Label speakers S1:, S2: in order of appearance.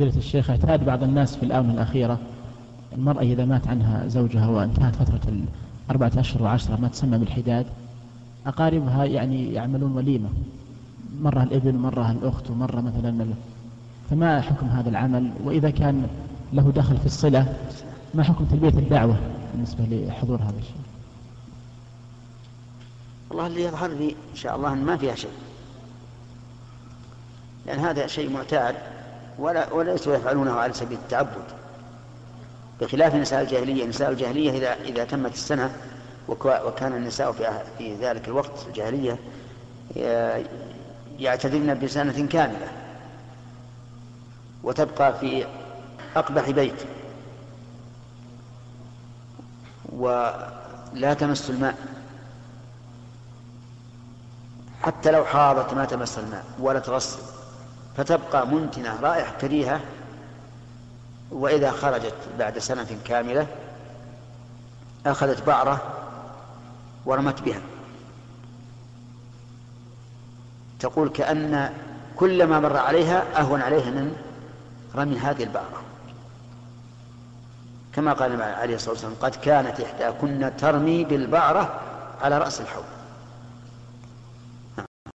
S1: فضيلة الشيخ اعتاد بعض الناس في الآونة الأخيرة المرأة إذا مات عنها زوجها وانتهت فترة الأربعة أشهر وعشرة ما تسمى بالحداد أقاربها يعني يعملون وليمة مرة الإبن ومرة الأخت ومرة مثلا فما حكم هذا العمل؟ وإذا كان له دخل في الصلة ما حكم تلبية الدعوة بالنسبة لحضور هذا الشيء
S2: والله اللي يظهر لي إن شاء الله أن ما فيها شيء لأن هذا شيء معتاد. ولا وليسوا يفعلونه على سبيل التعبد. بخلاف نساء الجاهلية نساء الجاهلية إذا إذا تمت السنة وكان النساء في في ذلك الوقت الجاهلية يعتذرن بسنة كاملة وتبقى في أقبح بيت. ولا تمس الماء. حتى لو حاضت ما تمس الماء ولا تغسل. فتبقى منتنة رائحة كريهة وإذا خرجت بعد سنة كاملة أخذت بعرة ورمت بها. تقول كأن كل ما مر عليها أهون عليها من رمي هذه البعرة. كما قال عليه الصلاة والسلام قد كانت إحداكن ترمي بالبعرة على رأس الحوض.